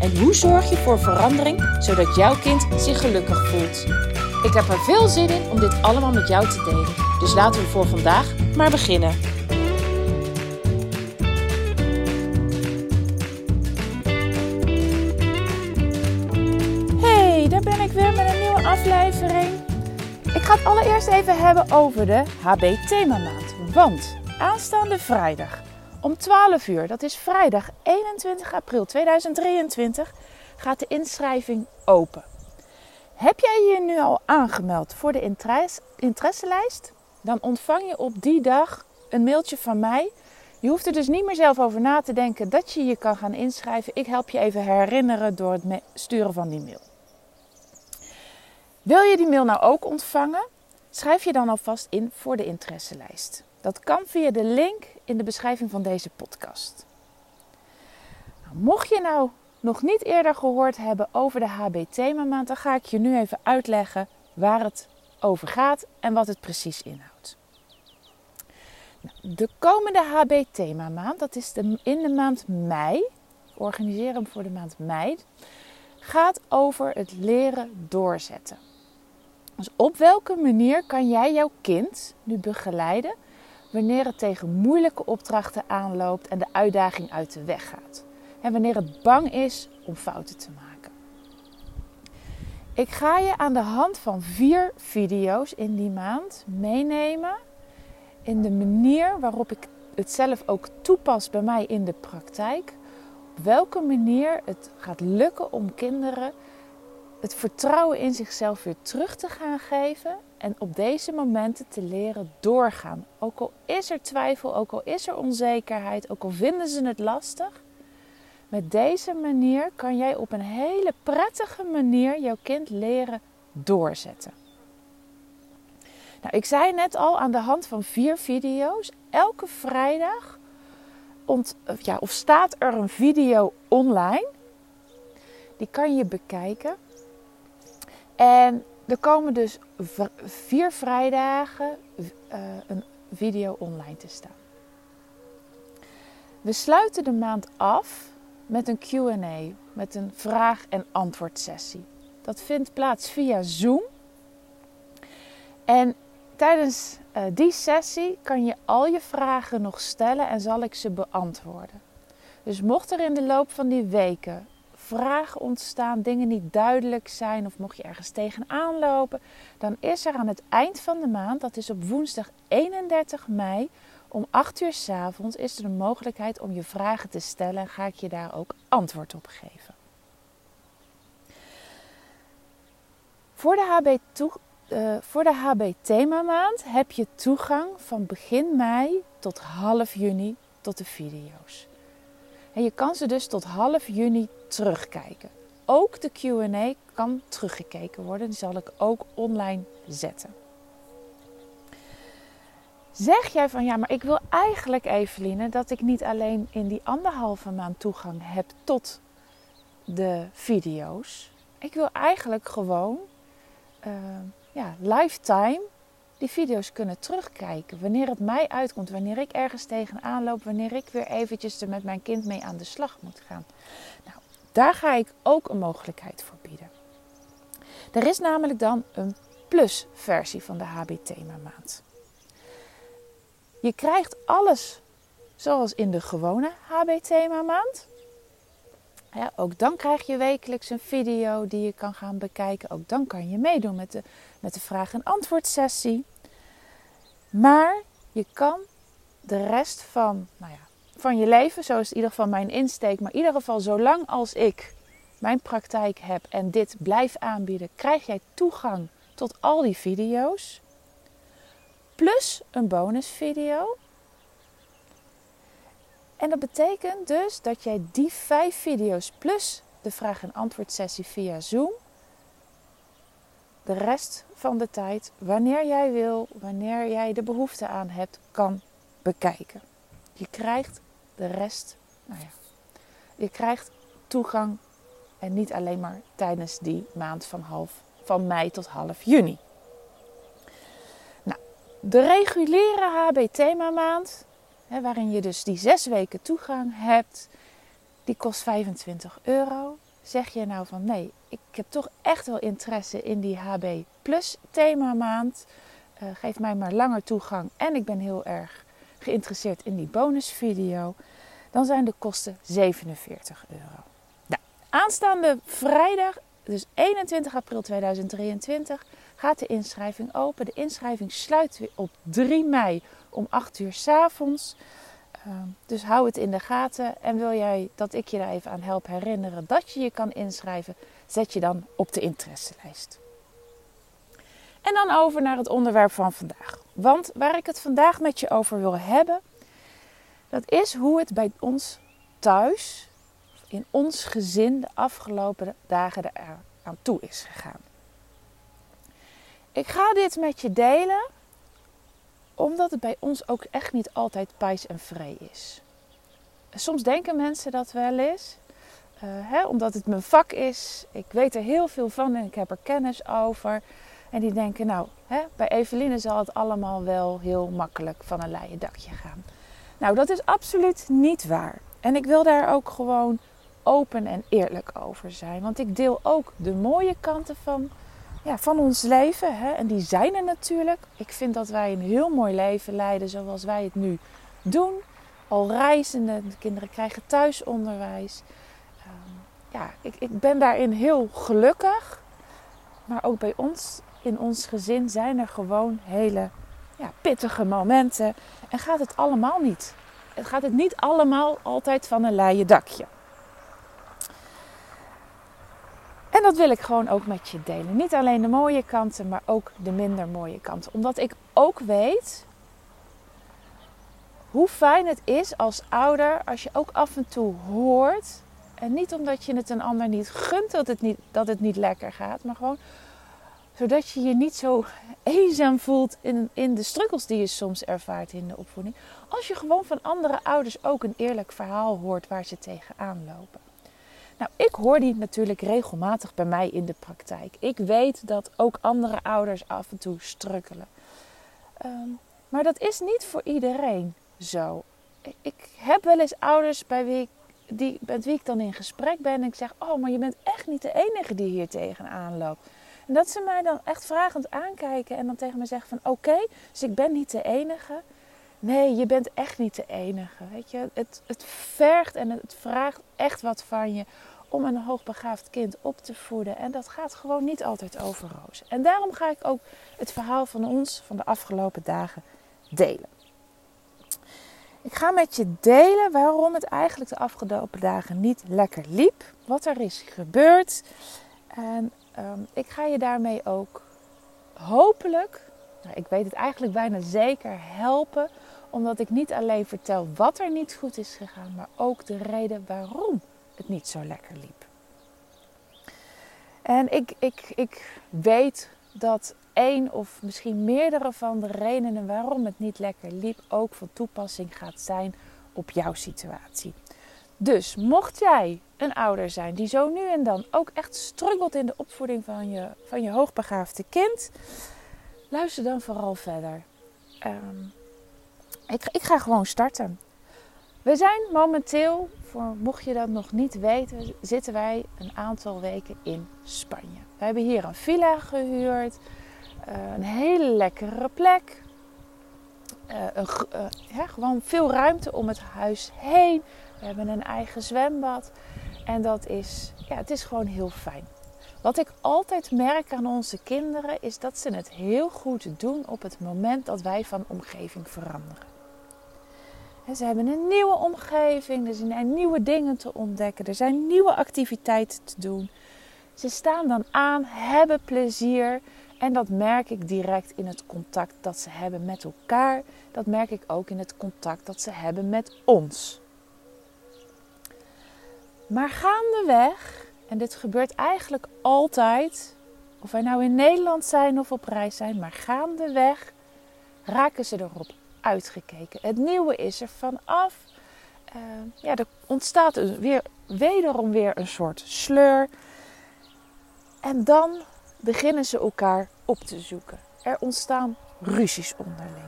En hoe zorg je voor verandering zodat jouw kind zich gelukkig voelt? Ik heb er veel zin in om dit allemaal met jou te delen. Dus laten we voor vandaag maar beginnen. Hey, daar ben ik weer met een nieuwe aflevering. Ik ga het allereerst even hebben over de HB Themamaand. Want aanstaande vrijdag om 12 uur, dat is vrijdag 21 april 2023, gaat de inschrijving open. Heb jij je nu al aangemeld voor de interesselijst? Dan ontvang je op die dag een mailtje van mij. Je hoeft er dus niet meer zelf over na te denken dat je je kan gaan inschrijven. Ik help je even herinneren door het sturen van die mail. Wil je die mail nou ook ontvangen? Schrijf je dan alvast in voor de interesselijst. Dat kan via de link in de beschrijving van deze podcast. Nou, mocht je nou nog niet eerder gehoord hebben over de HB Themamaand, dan ga ik je nu even uitleggen waar het over gaat en wat het precies inhoudt. Nou, de komende HB Themamaand, dat is de, in de maand mei, ik organiseer hem voor de maand mei, gaat over het leren doorzetten. Dus op welke manier kan jij jouw kind nu begeleiden wanneer het tegen moeilijke opdrachten aanloopt en de uitdaging uit de weg gaat? En wanneer het bang is om fouten te maken. Ik ga je aan de hand van vier video's in die maand meenemen in de manier waarop ik het zelf ook toepas bij mij in de praktijk. Op welke manier het gaat lukken om kinderen het vertrouwen in zichzelf weer terug te gaan geven en op deze momenten te leren doorgaan. Ook al is er twijfel, ook al is er onzekerheid, ook al vinden ze het lastig. Met deze manier kan jij op een hele prettige manier jouw kind leren doorzetten. Nou, ik zei net al aan de hand van vier video's. Elke vrijdag ja, of staat er een video online. Die kan je bekijken. En er komen dus vier vrijdagen uh, een video online te staan. We sluiten de maand af met een QA, met een vraag- en antwoord sessie. Dat vindt plaats via Zoom. En tijdens uh, die sessie kan je al je vragen nog stellen en zal ik ze beantwoorden. Dus mocht er in de loop van die weken vragen ontstaan, dingen niet duidelijk zijn of mocht je ergens tegenaan lopen, dan is er aan het eind van de maand, dat is op woensdag 31 mei, om 8 uur s avonds, is er de mogelijkheid om je vragen te stellen en ga ik je daar ook antwoord op geven. Voor de HB, toe, uh, voor de HB themamaand heb je toegang van begin mei tot half juni tot de video's. En je kan ze dus tot half juni terugkijken. Ook de QA kan teruggekeken worden. Die zal ik ook online zetten. Zeg jij van ja, maar ik wil eigenlijk, Eveline, dat ik niet alleen in die anderhalve maand toegang heb tot de video's. Ik wil eigenlijk gewoon uh, ja, lifetime die video's kunnen terugkijken. Wanneer het mij uitkomt, wanneer ik ergens tegenaan loop, wanneer ik weer eventjes er met mijn kind mee aan de slag moet gaan. Nou, daar ga ik ook een mogelijkheid voor bieden. Er is namelijk dan een plus versie van de HB Thema Maand. Je krijgt alles zoals in de gewone HB Thema Maand. Ja, ook dan krijg je wekelijks een video die je kan gaan bekijken. Ook dan kan je meedoen met de, met de vraag- en antwoord sessie. Maar je kan de rest van, nou ja, van je leven, zo is in ieder geval mijn insteek, maar in ieder geval zolang als ik mijn praktijk heb en dit blijf aanbieden, krijg jij toegang tot al die video's. Plus een bonusvideo en dat betekent dus dat jij die vijf video's plus de vraag- en antwoord sessie via Zoom de rest van de tijd, wanneer jij wil, wanneer jij de behoefte aan hebt, kan bekijken. Je krijgt de rest, nou ja, je krijgt toegang en niet alleen maar tijdens die maand van, half, van mei tot half juni. Nou, de reguliere HB-thema maand, hè, waarin je dus die zes weken toegang hebt, die kost 25 euro. Zeg je nou van nee, ik heb toch echt wel interesse in die HB Plus thema maand. Uh, geef mij maar langer toegang en ik ben heel erg geïnteresseerd in die bonusvideo. Dan zijn de kosten 47 euro. Nou, aanstaande vrijdag, dus 21 april 2023, gaat de inschrijving open. De inschrijving sluit weer op 3 mei om 8 uur s avonds. Ehm, dus hou het in de gaten. En wil jij dat ik je daar even aan help herinneren dat je je kan inschrijven, zet je dan op de interesselijst. En dan over naar het onderwerp van vandaag. Want waar ik het vandaag met je over wil hebben, dat is hoe het bij ons thuis, in ons gezin, de afgelopen dagen er aan toe is gegaan. Ik ga dit met je delen omdat het bij ons ook echt niet altijd pijs en vree is. Soms denken mensen dat wel eens. Uh, hè, omdat het mijn vak is. Ik weet er heel veel van en ik heb er kennis over. En die denken, nou, hè, bij Eveline zal het allemaal wel heel makkelijk van een leien dakje gaan. Nou, dat is absoluut niet waar. En ik wil daar ook gewoon open en eerlijk over zijn. Want ik deel ook de mooie kanten van ja, van ons leven. Hè? En die zijn er natuurlijk. Ik vind dat wij een heel mooi leven leiden zoals wij het nu doen. Al reizende, de kinderen krijgen thuisonderwijs. Ja, ik, ik ben daarin heel gelukkig. Maar ook bij ons, in ons gezin, zijn er gewoon hele ja, pittige momenten. En gaat het allemaal niet. Het gaat het niet allemaal altijd van een leien dakje. En dat wil ik gewoon ook met je delen. Niet alleen de mooie kanten, maar ook de minder mooie kanten. Omdat ik ook weet hoe fijn het is als ouder als je ook af en toe hoort. En niet omdat je het een ander niet gunt dat het niet, dat het niet lekker gaat, maar gewoon zodat je je niet zo eenzaam voelt in, in de struggles die je soms ervaart in de opvoeding. Als je gewoon van andere ouders ook een eerlijk verhaal hoort waar ze tegenaan lopen. Nou, ik hoor die natuurlijk regelmatig bij mij in de praktijk. Ik weet dat ook andere ouders af en toe strukkelen. Ehm, maar dat is niet voor iedereen zo. Ik, heb wel eens ouders bij wie ik, die, met wie ik dan in gesprek ben en ik zeg: Oh, maar je bent echt niet de enige die hier tegenaan loopt. En dat ze mij dan echt vragend aankijken en dan tegen me zeggen: van oké, dus ik ben niet de enige. Nee, je bent echt niet de enige. Weet je, het, het vergt en het vraagt echt wat van je om een hoogbegaafd kind op te voeden. En dat gaat gewoon niet altijd over roos. En daarom ga ik ook het verhaal van ons van de afgelopen dagen delen. Ik ga met je delen waarom het eigenlijk de afgelopen dagen niet lekker liep. Wat er is gebeurd. En ehm, ik ga je daarmee ook hopelijk, nou, ik weet het eigenlijk bijna zeker, helpen omdat ik niet alleen vertel wat er niet goed is gegaan, maar ook de reden waarom het niet zo lekker liep. En ik, ik, ik weet dat één of misschien meerdere van de redenen waarom het niet lekker liep ook van toepassing gaat zijn op jouw situatie. Dus mocht jij een ouder zijn die zo nu en dan ook echt struggelt in de opvoeding van je, van je hoogbegaafde kind, luister dan vooral verder. Um, ik, ik ga gewoon starten. We zijn momenteel, voor mocht je dat nog niet weten, zitten wij een aantal weken in Spanje. We hebben hier een villa gehuurd, eh, een hele lekkere plek. Uh, een, ja, gewoon veel ruimte om het huis heen. We hebben een eigen zwembad. En dat is, ja, het is gewoon heel fijn. Wat ik altijd merk aan onze kinderen is dat ze het heel goed doen op het moment dat wij van omgeving veranderen. Ze hebben een nieuwe omgeving, er zijn nieuwe dingen te ontdekken, er zijn nieuwe activiteiten te doen. Ze staan dan aan, hebben plezier en dat merk ik direct in het contact dat ze hebben met elkaar. Dat merk ik ook in het contact dat ze hebben met ons. Maar gaandeweg, en dit gebeurt eigenlijk altijd, Of wij nou in Nederland zijn of op reis zijn, maar gaandeweg raken ze erop uitgekeken. Het nieuwe is er vanaf. Uh, ja, er ontstaat weer, wederom weer een soort sleur. En dan beginnen ze elkaar op te zoeken. Er ontstaan ruzies onderling.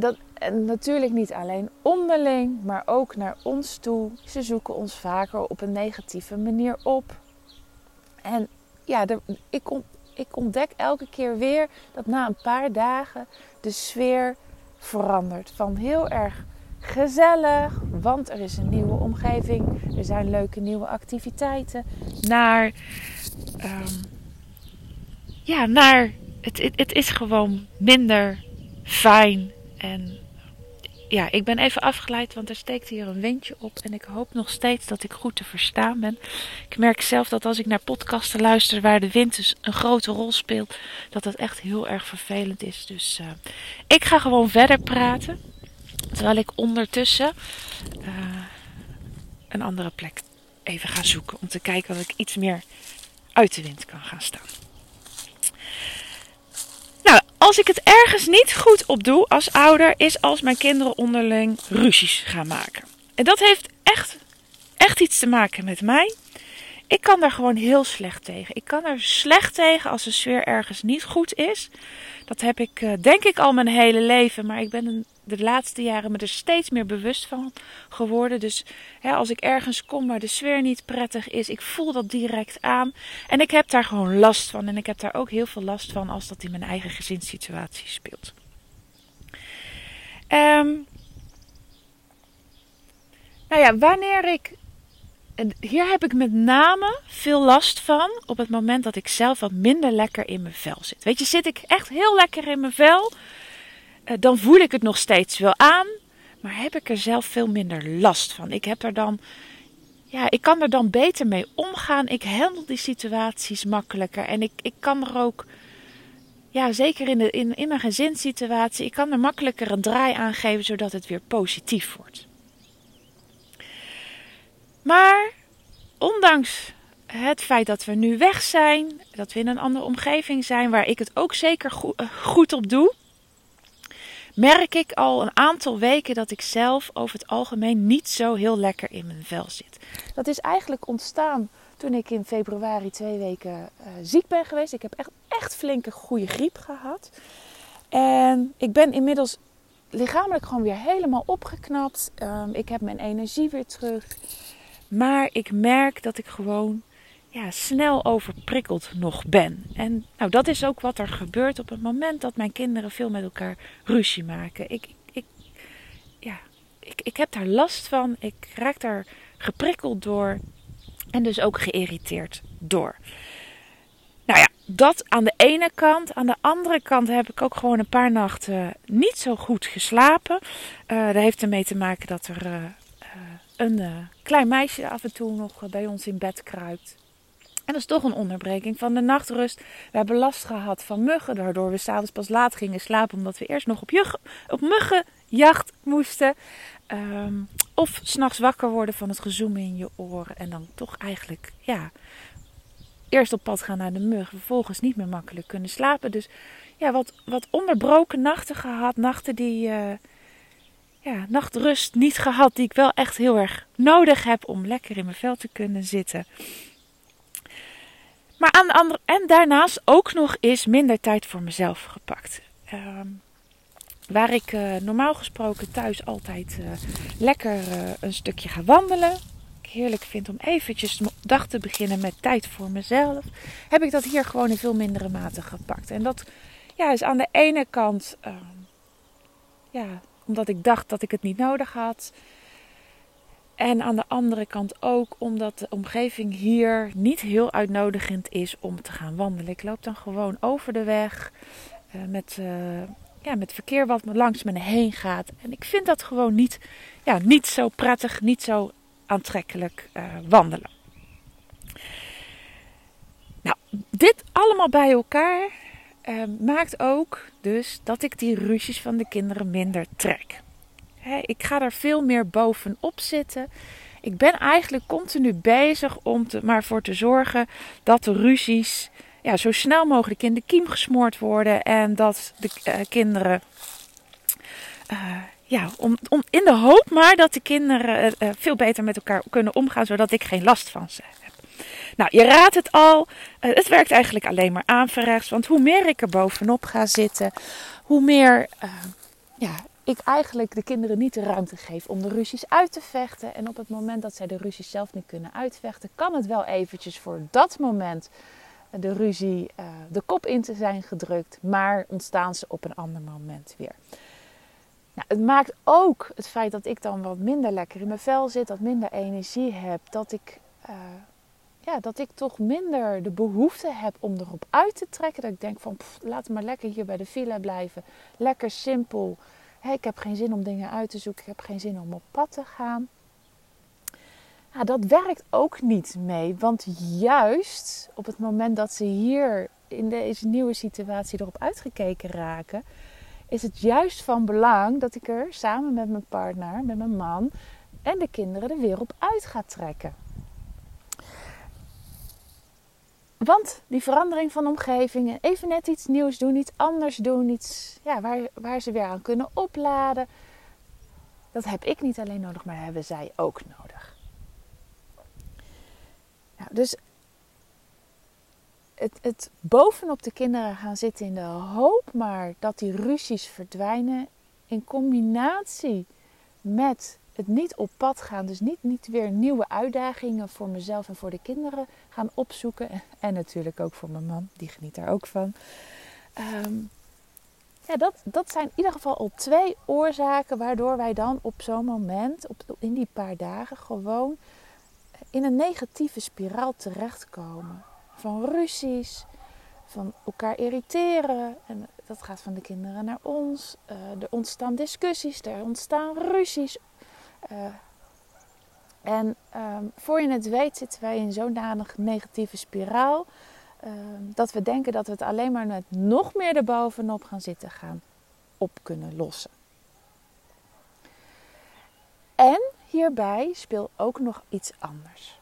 dat, en natuurlijk niet alleen onderling, maar ook naar ons toe. Ze zoeken ons vaker op een negatieve manier op. En ja, ik, ik ontdek elke keer weer dat na een paar dagen de sfeer verandert. Van heel erg gezellig, want er is een nieuwe omgeving, er zijn leuke nieuwe activiteiten, naar, um, ja, naar het, het, het is gewoon minder fijn en ja, ik ben even afgeleid, want er steekt hier een windje op. En ik hoop nog steeds dat ik goed te verstaan ben. Ik merk zelf dat als ik naar podcasten luister waar de wind dus een grote rol speelt, dat dat echt heel erg vervelend is. Dus uh, ik ga gewoon verder praten. Terwijl ik ondertussen uh, een andere plek even ga zoeken. Om te kijken of ik iets meer uit de wind kan gaan staan. Nou, als ik het ergens niet goed op doe als ouder, is als mijn kinderen onderling ruzies gaan maken. En dat heeft echt, echt iets te maken met mij. Ik kan daar gewoon heel slecht tegen. Ik kan er slecht tegen als de sfeer ergens niet goed is. Dat heb ik, eh, denk ik, al mijn hele leven. Maar ik ben de laatste jaren me er steeds meer bewust van geworden. Dus hè, als ik ergens kom waar de sfeer niet prettig is, ik voel dat direct aan. En ik heb daar gewoon last van. En ik heb daar ook heel veel last van als dat in mijn eigen gezinssituatie speelt. Um, nou ja, wanneer ik. Hier heb ik met name veel last van op het moment dat ik zelf wat minder lekker in mijn vel zit. Weet je, zit ik echt heel lekker in mijn vel dan voel ik het nog steeds wel aan, maar heb ik er zelf veel minder last van. Ik heb er dan, ja, ik kan er dan beter mee omgaan. Ik handel die situaties makkelijker en ik, ik kan er ook, ja, zeker in, de, in, in mijn gezinssituatie, ik kan er makkelijker een draai aan geven zodat het weer positief wordt. Maar ondanks het feit dat we nu weg zijn, dat we in een andere omgeving zijn waar ik het ook zeker eh, goed op doe merk ik al een aantal weken dat ik zelf over het algemeen niet zo heel lekker in mijn vel zit. Dat is eigenlijk ontstaan toen ik in februari twee weken uh, ziek ben geweest. Ik heb echt, echt flinke goede griep gehad. En ik ben inmiddels lichamelijk gewoon weer helemaal opgeknapt. Um, ik heb mijn energie weer terug. Maar ik merk dat ik gewoon ja, snel overprikkeld nog ben. En nou, dat is ook wat er gebeurt op het moment dat mijn kinderen veel met elkaar ruzie maken. Ik, ik, ja, ik, ik heb daar last van. Ik raak daar geprikkeld door. En dus ook geïrriteerd door. Nou ja, dat aan de ene kant. Aan de andere kant heb ik ook gewoon een paar nachten niet zo goed geslapen. Uh, dat heeft ermee te maken dat er uh, een uh, klein meisje af en toe nog bij ons in bed kruipt. En dat is toch een onderbreking van de nachtrust. We hebben last gehad van muggen, waardoor we s'avonds pas laat gingen slapen, omdat we eerst nog op, op muggenjacht moesten. Um, of s'nachts wakker worden van het gezoem in je oren en dan toch eigenlijk, ja, eerst op pad gaan naar de mug, vervolgens niet meer makkelijk kunnen slapen. Dus ja, wat, wat onderbroken nachten gehad, nachten die, uh, ja, nachtrust niet gehad, die ik wel echt heel erg nodig heb om lekker in mijn vel te kunnen zitten. Maar aan de andere, en daarnaast ook nog eens minder tijd voor mezelf gepakt. Ehm, waar ik uh, normaal gesproken thuis altijd uh, lekker uh, een stukje ga wandelen. Ik heerlijk vind om eventjes de dag te beginnen met tijd voor mezelf. Heb ik dat hier gewoon in veel mindere mate gepakt. En dat ja, is aan de ene kant, ehm, ja, omdat ik dacht dat ik het niet nodig had. En aan de andere kant ook omdat de omgeving hier niet heel uitnodigend is om te gaan wandelen. Ik loop dan gewoon over de weg uh, met, uh, ja, met verkeer wat langs me heen gaat. En ik vind dat gewoon niet, ja, niet zo prettig, niet zo aantrekkelijk uh, wandelen. Nou, dit allemaal bij elkaar maakt ook dus dat ik die ruzies van de kinderen minder trek ik ga er veel meer bovenop zitten. ik ben eigenlijk continu bezig om er maar voor te zorgen dat de ruzies ja, zo snel mogelijk in de kiem gesmoord worden. En dat de uh, kinderen. Uh, ja, om, om, in de hoop maar dat de kinderen uh, veel beter met elkaar kunnen omgaan, zodat ik geen last van ze heb. Nou, je raadt het al. het werkt eigenlijk alleen maar aanverrechts. Want hoe meer ik er bovenop ga zitten, hoe meer ja, ik eigenlijk de kinderen niet de ruimte geef om de ruzies uit te vechten. En op het moment dat zij de ruzies zelf niet kunnen uitvechten, kan het wel eventjes voor dat moment de ruzie uh, de kop in te zijn gedrukt, maar ontstaan ze op een ander moment weer. Nou, het maakt ook het feit dat ik dan wat minder lekker in mijn vel zit, wat minder energie heb, dat ik, uh, ja, dat ik toch minder de behoefte heb om erop uit te trekken. Dat ik denk van pff, laat maar lekker hier bij de villa blijven, lekker simpel. Ik heb geen zin om dingen uit te zoeken, ik heb geen zin om op pad te gaan. Dat werkt ook niet mee. Want juist op het moment dat ze hier in deze nieuwe situatie erop uitgekeken raken, is het juist van belang dat ik er samen met mijn partner, met mijn man en de kinderen er weer op uit ga trekken. Want die verandering van omgeving, even net iets nieuws doen, iets anders doen, iets ja, waar, waar ze weer aan kunnen opladen, dat heb ik niet alleen nodig, maar hebben zij ook nodig. Nou, dus het, het bovenop de kinderen gaan zitten in de hoop maar dat die ruzies verdwijnen. In combinatie met het niet op pad gaan. Dus niet, niet weer nieuwe uitdagingen voor mezelf en voor de kinderen gaan opzoeken. En natuurlijk ook voor mijn man, die geniet daar ook van. Um, ja, dat, dat zijn in ieder geval al twee oorzaken waardoor wij dan op zo'n moment, op, in die paar dagen, gewoon in een negatieve spiraal terechtkomen. Van ruzies, van elkaar irriteren. En dat gaat van de kinderen naar ons. Uh, er ontstaan discussies, er ontstaan ruzies. Uh, en um, voor je het weet zitten wij in zo'n danig negatieve spiraal. Uh, dat we denken dat we het alleen maar met nog meer erbovenop gaan zitten gaan op kunnen lossen. En hierbij speelt ook nog iets anders.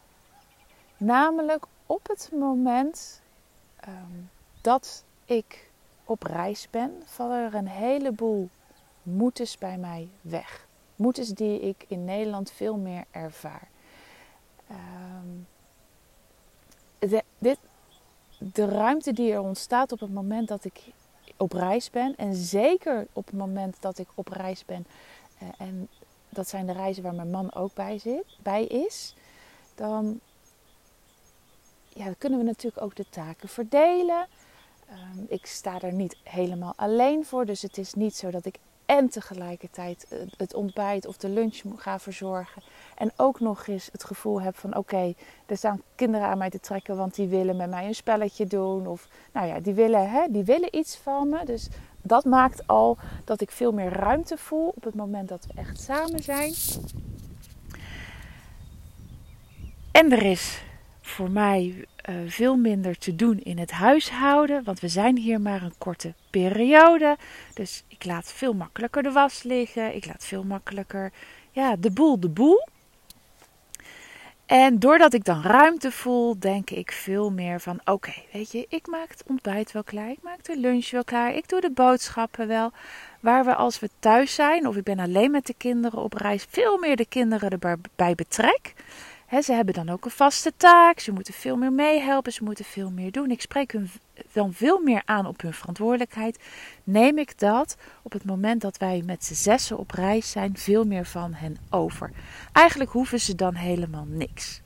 Namelijk op het moment um, dat ik op reis ben, vallen er een heleboel moetes bij mij weg. Moetes die ik in Nederland veel meer ervaar. Um, de, dit, de ruimte die er ontstaat op het moment dat ik op reis ben, en zeker op het moment dat ik op reis ben uh, en dat zijn de reizen waar mijn man ook bij, zit, bij is, dan, ja, dan kunnen we natuurlijk ook de taken verdelen. Um, ik sta er niet helemaal alleen voor, dus het is niet zo dat ik en tegelijkertijd het ontbijt of de lunch ga verzorgen. En ook nog eens het gevoel heb van oké, er staan kinderen aan mij te trekken, want die willen met mij een spelletje doen. Of nou ja, die willen, hè, die willen iets van me. Dus dat maakt al dat ik veel meer ruimte voel op het moment dat we echt samen zijn. En er is voor mij uh, veel minder te doen in het huishouden, want we zijn hier maar een korte periode. Dus ik laat veel makkelijker de was liggen. Ik laat veel makkelijker ja, de boel de boel. En doordat ik dan ruimte voel, denk ik veel meer van: oké, weet je, ik maak het ontbijt wel klaar, ik maak de lunch wel klaar, ik doe de boodschappen wel. Waar we als we thuis zijn, of ik ben alleen met de kinderen op reis, veel meer de kinderen erbij betrek. Ze hebben dan ook een vaste taak, ze moeten veel meer meehelpen, ze moeten veel meer doen. Ik spreek hun dan veel meer aan op hun verantwoordelijkheid. Neem ik dat op het moment dat wij met z'n zessen op reis zijn, veel meer van hen over. Eigenlijk hoeven ze dan helemaal niks.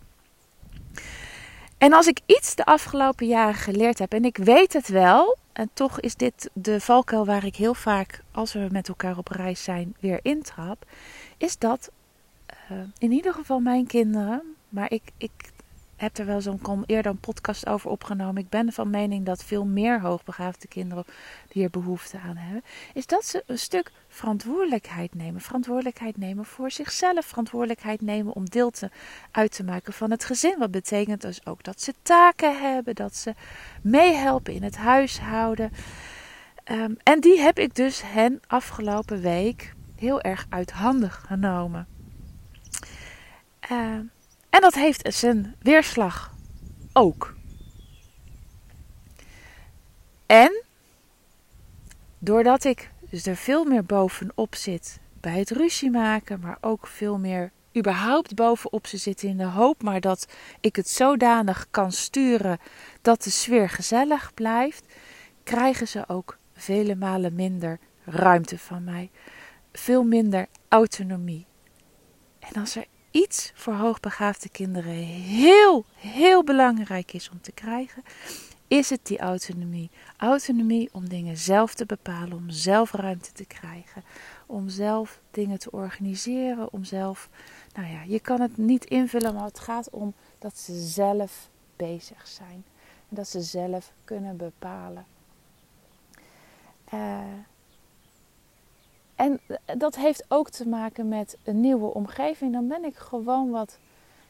En als ik iets de afgelopen jaren geleerd heb, en ik weet het wel, en toch is dit de valkuil waar ik heel vaak, als we met elkaar op reis zijn, weer intrap, is dat uh, in ieder geval mijn kinderen, maar ik, ik heb er wel zo'n eerder een podcast over opgenomen. Ik ben van mening dat veel meer hoogbegaafde kinderen hier behoefte aan hebben. Is dat ze een stuk verantwoordelijkheid nemen. Verantwoordelijkheid nemen voor zichzelf. Verantwoordelijkheid nemen om deel te, uit te maken van het gezin. Wat betekent dus ook dat ze taken hebben. Dat ze meehelpen in het huishouden. Um, en die heb ik dus hen afgelopen week heel erg uit genomen. En dat heeft zijn weerslag ook. En doordat ik dus er veel meer bovenop zit bij het ruzie maken, maar ook veel meer überhaupt bovenop ze zitten in de hoop maar dat ik het zodanig kan sturen dat de sfeer gezellig blijft, krijgen ze ook vele malen minder ruimte van mij, veel minder autonomie. En als er iets voor hoogbegaafde kinderen heel, heel belangrijk is om te krijgen, is het die autonomie. Autonomie om dingen zelf te bepalen, om zelf ruimte te krijgen, om zelf dingen te organiseren, om zelf, nou ja, je kan het niet invullen, maar het gaat om dat ze zelf bezig zijn. En dat ze zelf kunnen bepalen. Uh, en dat heeft ook te maken met een nieuwe omgeving. Dan ben ik gewoon wat.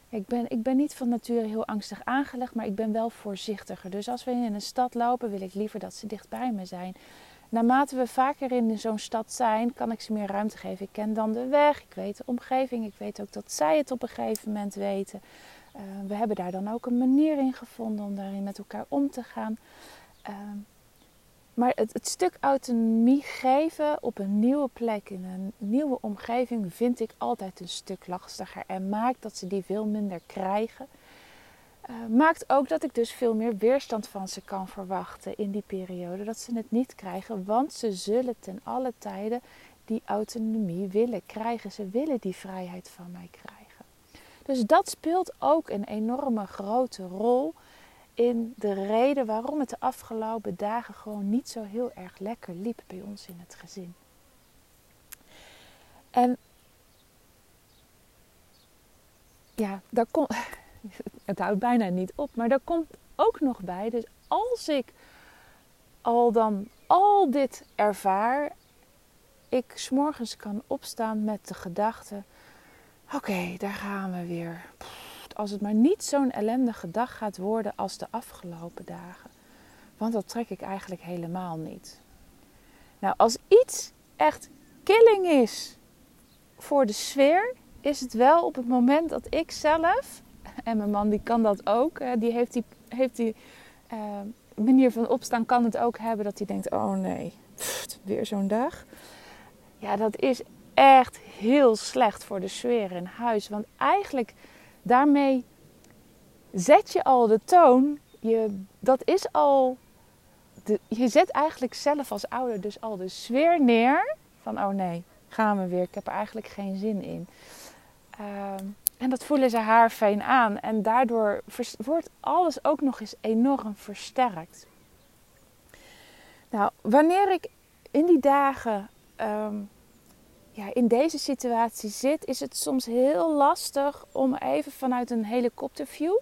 Ik ben, ik ben niet van nature heel angstig aangelegd, maar ik ben wel voorzichtiger. Dus als we in een stad lopen, wil ik liever dat ze dicht bij me zijn. Naarmate we vaker in zo'n stad zijn, kan ik ze meer ruimte geven. Ik ken dan de weg, ik weet de omgeving, ik weet ook dat zij het op een gegeven moment weten. Uh, we hebben daar dan ook een manier in gevonden om daarin met elkaar om te gaan. Uh, maar het, het, stuk autonomie geven op een nieuwe plek, in een nieuwe omgeving, vind ik altijd een stuk lastiger. En maakt dat ze die veel minder krijgen. Uh, maakt ook dat ik dus veel meer weerstand van ze kan verwachten in die periode. Dat ze het niet krijgen, want ze zullen ten alle tijden die autonomie willen krijgen. Ze willen die vrijheid van mij krijgen. Dus dat speelt ook een enorme grote rol in de reden waarom het de afgelopen dagen gewoon niet zo heel erg lekker liep bij ons in het gezin. En ja, daar komt. Het houdt bijna niet op, maar daar komt ook nog bij. Dus als ik al dan al dit ervaar, ik s'morgens kan opstaan met de gedachte: oké, daar gaan we weer als het maar niet zo'n ellendige dag gaat worden als de afgelopen dagen. Want dat trek ik eigenlijk helemaal niet. Nou, als iets echt killing is voor de sfeer, is het wel op het moment dat ik zelf, en mijn man die kan dat ook, die heeft die, heeft die uh, manier van opstaan, kan het ook hebben dat hij denkt: oh nee, weer zo'n dag. Ja, dat is echt heel slecht voor de sfeer in huis. Want eigenlijk daarmee zet je al de toon. Je, dat is al. Je zet eigenlijk zelf als ouder dus al de sfeer neer. Van oh nee, gaan we weer. Ik heb er eigenlijk geen zin in. Ehm, en dat voelen ze haar fijn aan. En daardoor wordt alles ook nog eens enorm versterkt. Nou, wanneer ik in die dagen ehm, ja, in deze situatie zit, is het soms heel lastig om even vanuit een helikopterview,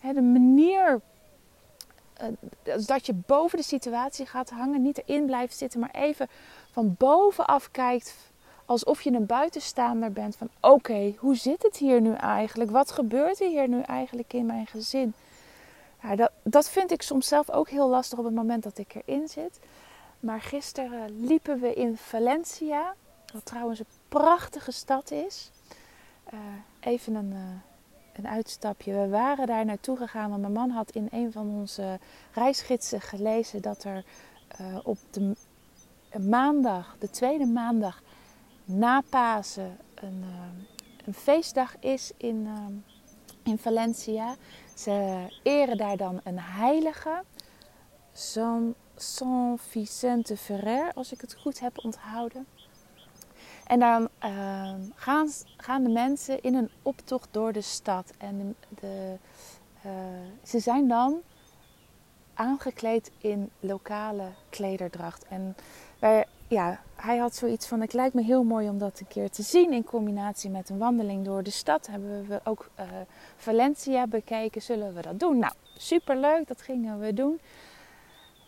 hè, de manier uh, dat je boven de situatie gaat hangen, niet erin blijft zitten, maar even van bovenaf kijkt, alsof je een buitenstaander bent van oké, hoe zit het hier nu eigenlijk? Wat gebeurt er hier nu eigenlijk in mijn gezin? Ja, dat, dat vind ik soms zelf ook heel lastig op het moment dat ik erin zit. Maar gisteren liepen we in Valencia wat trouwens een prachtige stad is. Uh, even een, uh, een uitstapje. We waren daar naartoe gegaan, want mijn man had in een van onze reisgidsen gelezen dat er uh, op de maandag, de tweede maandag na Pasen, een, een feestdag is in, in Valencia. Ze eren daar dan een heilige, San Vicente Ferrer, als ik het goed heb onthouden. En dan uh, gaan, gaan de mensen in een optocht door de stad. En de, uh, ze zijn dan aangekleed in lokale klederdracht. En wij, ja, hij had zoiets van: het lijkt me heel mooi om dat een keer te zien. In combinatie met een wandeling door de stad hebben we ook uh, Valencia bekeken. Zullen we dat doen? Nou, superleuk, dat gingen we doen.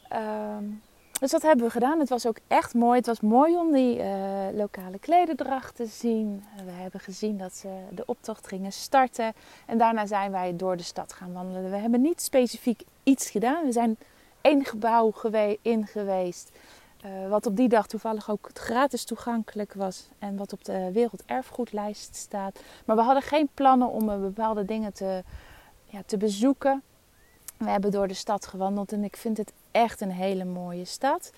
Ehm, dus dat hebben we gedaan. Het was ook echt mooi. Het was mooi om die uh, lokale klederdracht te zien. We hebben gezien dat ze de optocht gingen starten. En daarna zijn wij door de stad gaan wandelen. We hebben niet specifiek iets gedaan. We zijn één gebouw gewe in geweest. Uh, wat op die dag toevallig ook gratis toegankelijk was en wat op de werelderfgoedlijst staat. Maar we hadden geen plannen om bepaalde dingen te, ja, te bezoeken. We hebben door de stad gewandeld en ik vind het echt een hele mooie stad.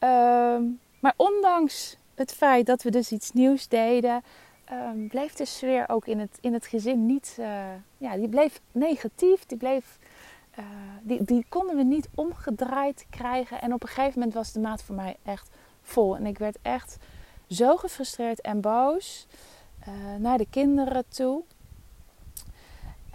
Uh, maar ondanks het feit dat we dus iets nieuws deden, um, bleef de sfeer ook in het, in het gezin niet. Uh, ja, die bleef negatief. Die, bleef, uh, die, die konden we niet omgedraaid krijgen. En op een gegeven moment was de maat voor mij echt vol. En ik werd echt zo gefrustreerd en boos uh, naar de kinderen toe.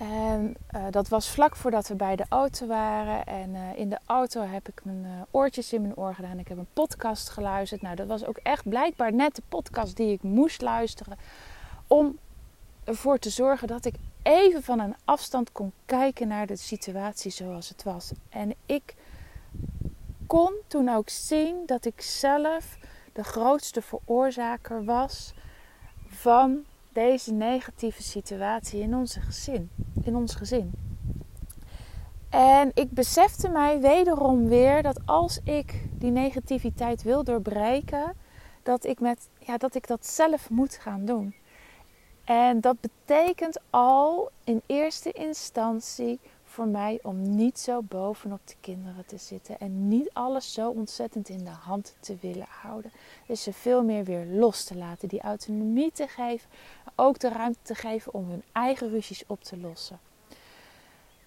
En uh, dat was vlak voordat we bij de auto waren. En uh, in de auto heb ik mijn uh, oortjes in mijn oor gedaan. Ik heb een podcast geluisterd. Nou, dat was ook echt blijkbaar net de podcast die ik moest luisteren. Om ervoor te zorgen dat ik even van een afstand kon kijken naar de situatie zoals het was. En ik kon toen ook zien dat ik zelf de grootste veroorzaker was van deze negatieve situatie in, onze gezin, in ons gezin. En ik besefte mij wederom weer dat als ik die negativiteit wil doorbreken, dat ik, met, ja, dat, ik dat zelf moet gaan doen. En dat betekent al in eerste instantie voor mij om niet zo bovenop de kinderen te zitten en niet alles zo ontzettend in de hand te willen houden. Dus ze veel meer weer los te laten, die autonomie te geven, ook de ruimte te geven om hun eigen ruzies op te lossen.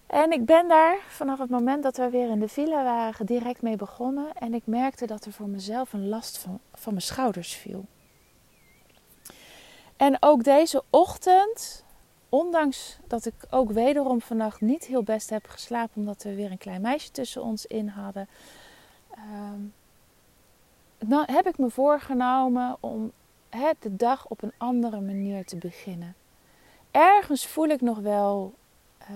En ik ben daar vanaf het moment dat we weer in de villa waren direct mee begonnen en ik merkte dat er voor mezelf een last van, van mijn schouders viel. En ook deze ochtend ondanks dat ik ook wederom vannacht niet heel best heb geslapen, omdat we weer een klein meisje tussen ons in hadden, uh, heb ik me voorgenomen om het de dag op een andere manier te beginnen. Ergens voel ik nog wel uh,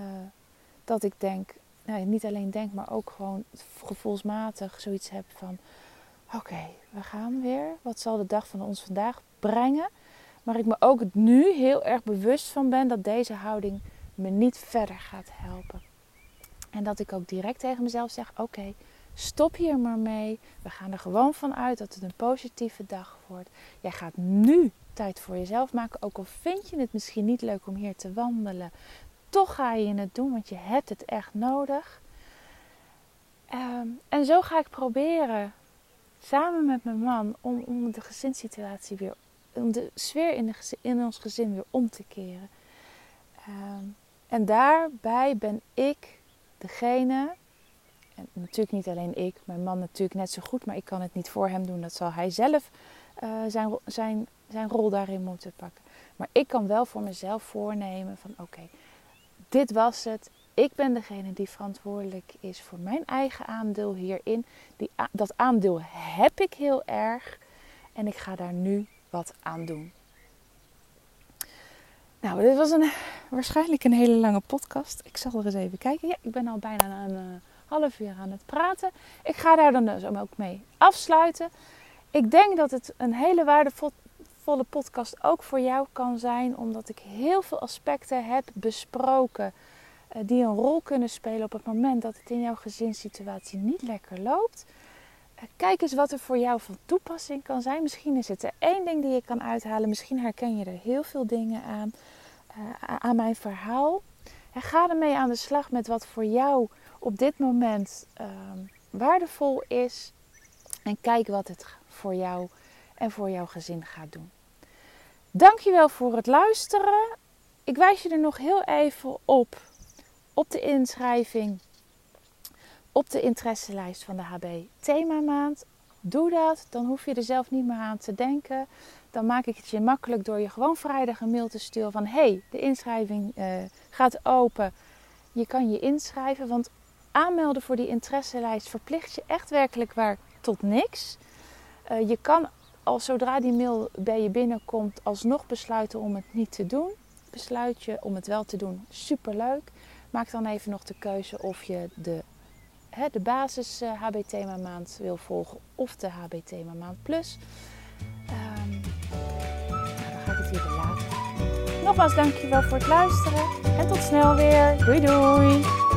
dat ik denk, nou, niet alleen denk, maar ook gewoon gevoelsmatig zoiets heb van: oké, we gaan weer. Wat zal de dag van ons vandaag brengen? Maar ik me ook nu heel erg bewust van ben dat deze houding me niet verder gaat helpen. En dat ik ook direct tegen mezelf zeg: Oké, stop hier maar mee. We gaan er gewoon van uit dat het een positieve dag wordt. Jij gaat nu tijd voor jezelf maken. Ook al vind je het misschien niet leuk om hier te wandelen, toch ga je het doen, want je hebt het echt nodig. Um, en zo ga ik proberen, samen met mijn man, om, om de gezinssituatie weer om de sfeer in, in ons gezin weer om te keren. Um, en daarbij ben ik degene, en natuurlijk niet alleen ik, mijn man natuurlijk net zo goed, maar ik kan het niet voor hem doen. Dat zal hij zelf uh, zijn, zijn, zijn rol daarin moeten pakken. Maar ik kan wel voor mezelf voornemen van oké, dit was het. Ik ben degene die verantwoordelijk is voor mijn eigen aandeel hierin. Die, dat aandeel heb ik heel erg. En ik ga daar nu wat aan doen. Nou, dit was een, waarschijnlijk een hele lange podcast. Ik zal er eens even kijken. Ja, ik ben al bijna een uh, half uur aan het praten. Ik ga daar dan dus ook mee afsluiten. Ik denk dat het een hele waardevolle podcast ook voor jou kan zijn, omdat ik heel veel aspecten heb besproken uh, die een rol kunnen spelen op het moment dat het in jouw gezinssituatie niet lekker loopt. Kijk eens wat er voor jou van toepassing kan zijn. Misschien is het er één ding die je kan uithalen. Misschien herken je er heel veel dingen aan, uh, aan mijn verhaal. En ga ermee aan de slag met wat voor jou op dit moment uh, waardevol is. En kijk wat het voor jou en voor jouw gezin gaat doen. Dankjewel voor het luisteren. Ik wijs je er nog heel even op. Op de inschrijving op de interesselijst van de HB themamaand. Doe dat, dan hoef je er zelf niet meer aan te denken. Dan maak ik het je makkelijk door je gewoon vrijdag een mail te sturen van... hey, de inschrijving uh, gaat open. Je kan je inschrijven, want aanmelden voor die interesselijst verplicht je echt werkelijk waar tot niks. Uh, je kan al zodra die mail bij je binnenkomt alsnog besluiten om het niet te doen. Besluit je om het wel te doen, superleuk. Maak dan even nog de keuze of je de hè, de basis uh, Maand wil volgen of de HB Thema Maand Plus. Um, nou, dan ga ik het hier laten. Nogmaals dankjewel voor het luisteren en tot snel weer. Doei doei!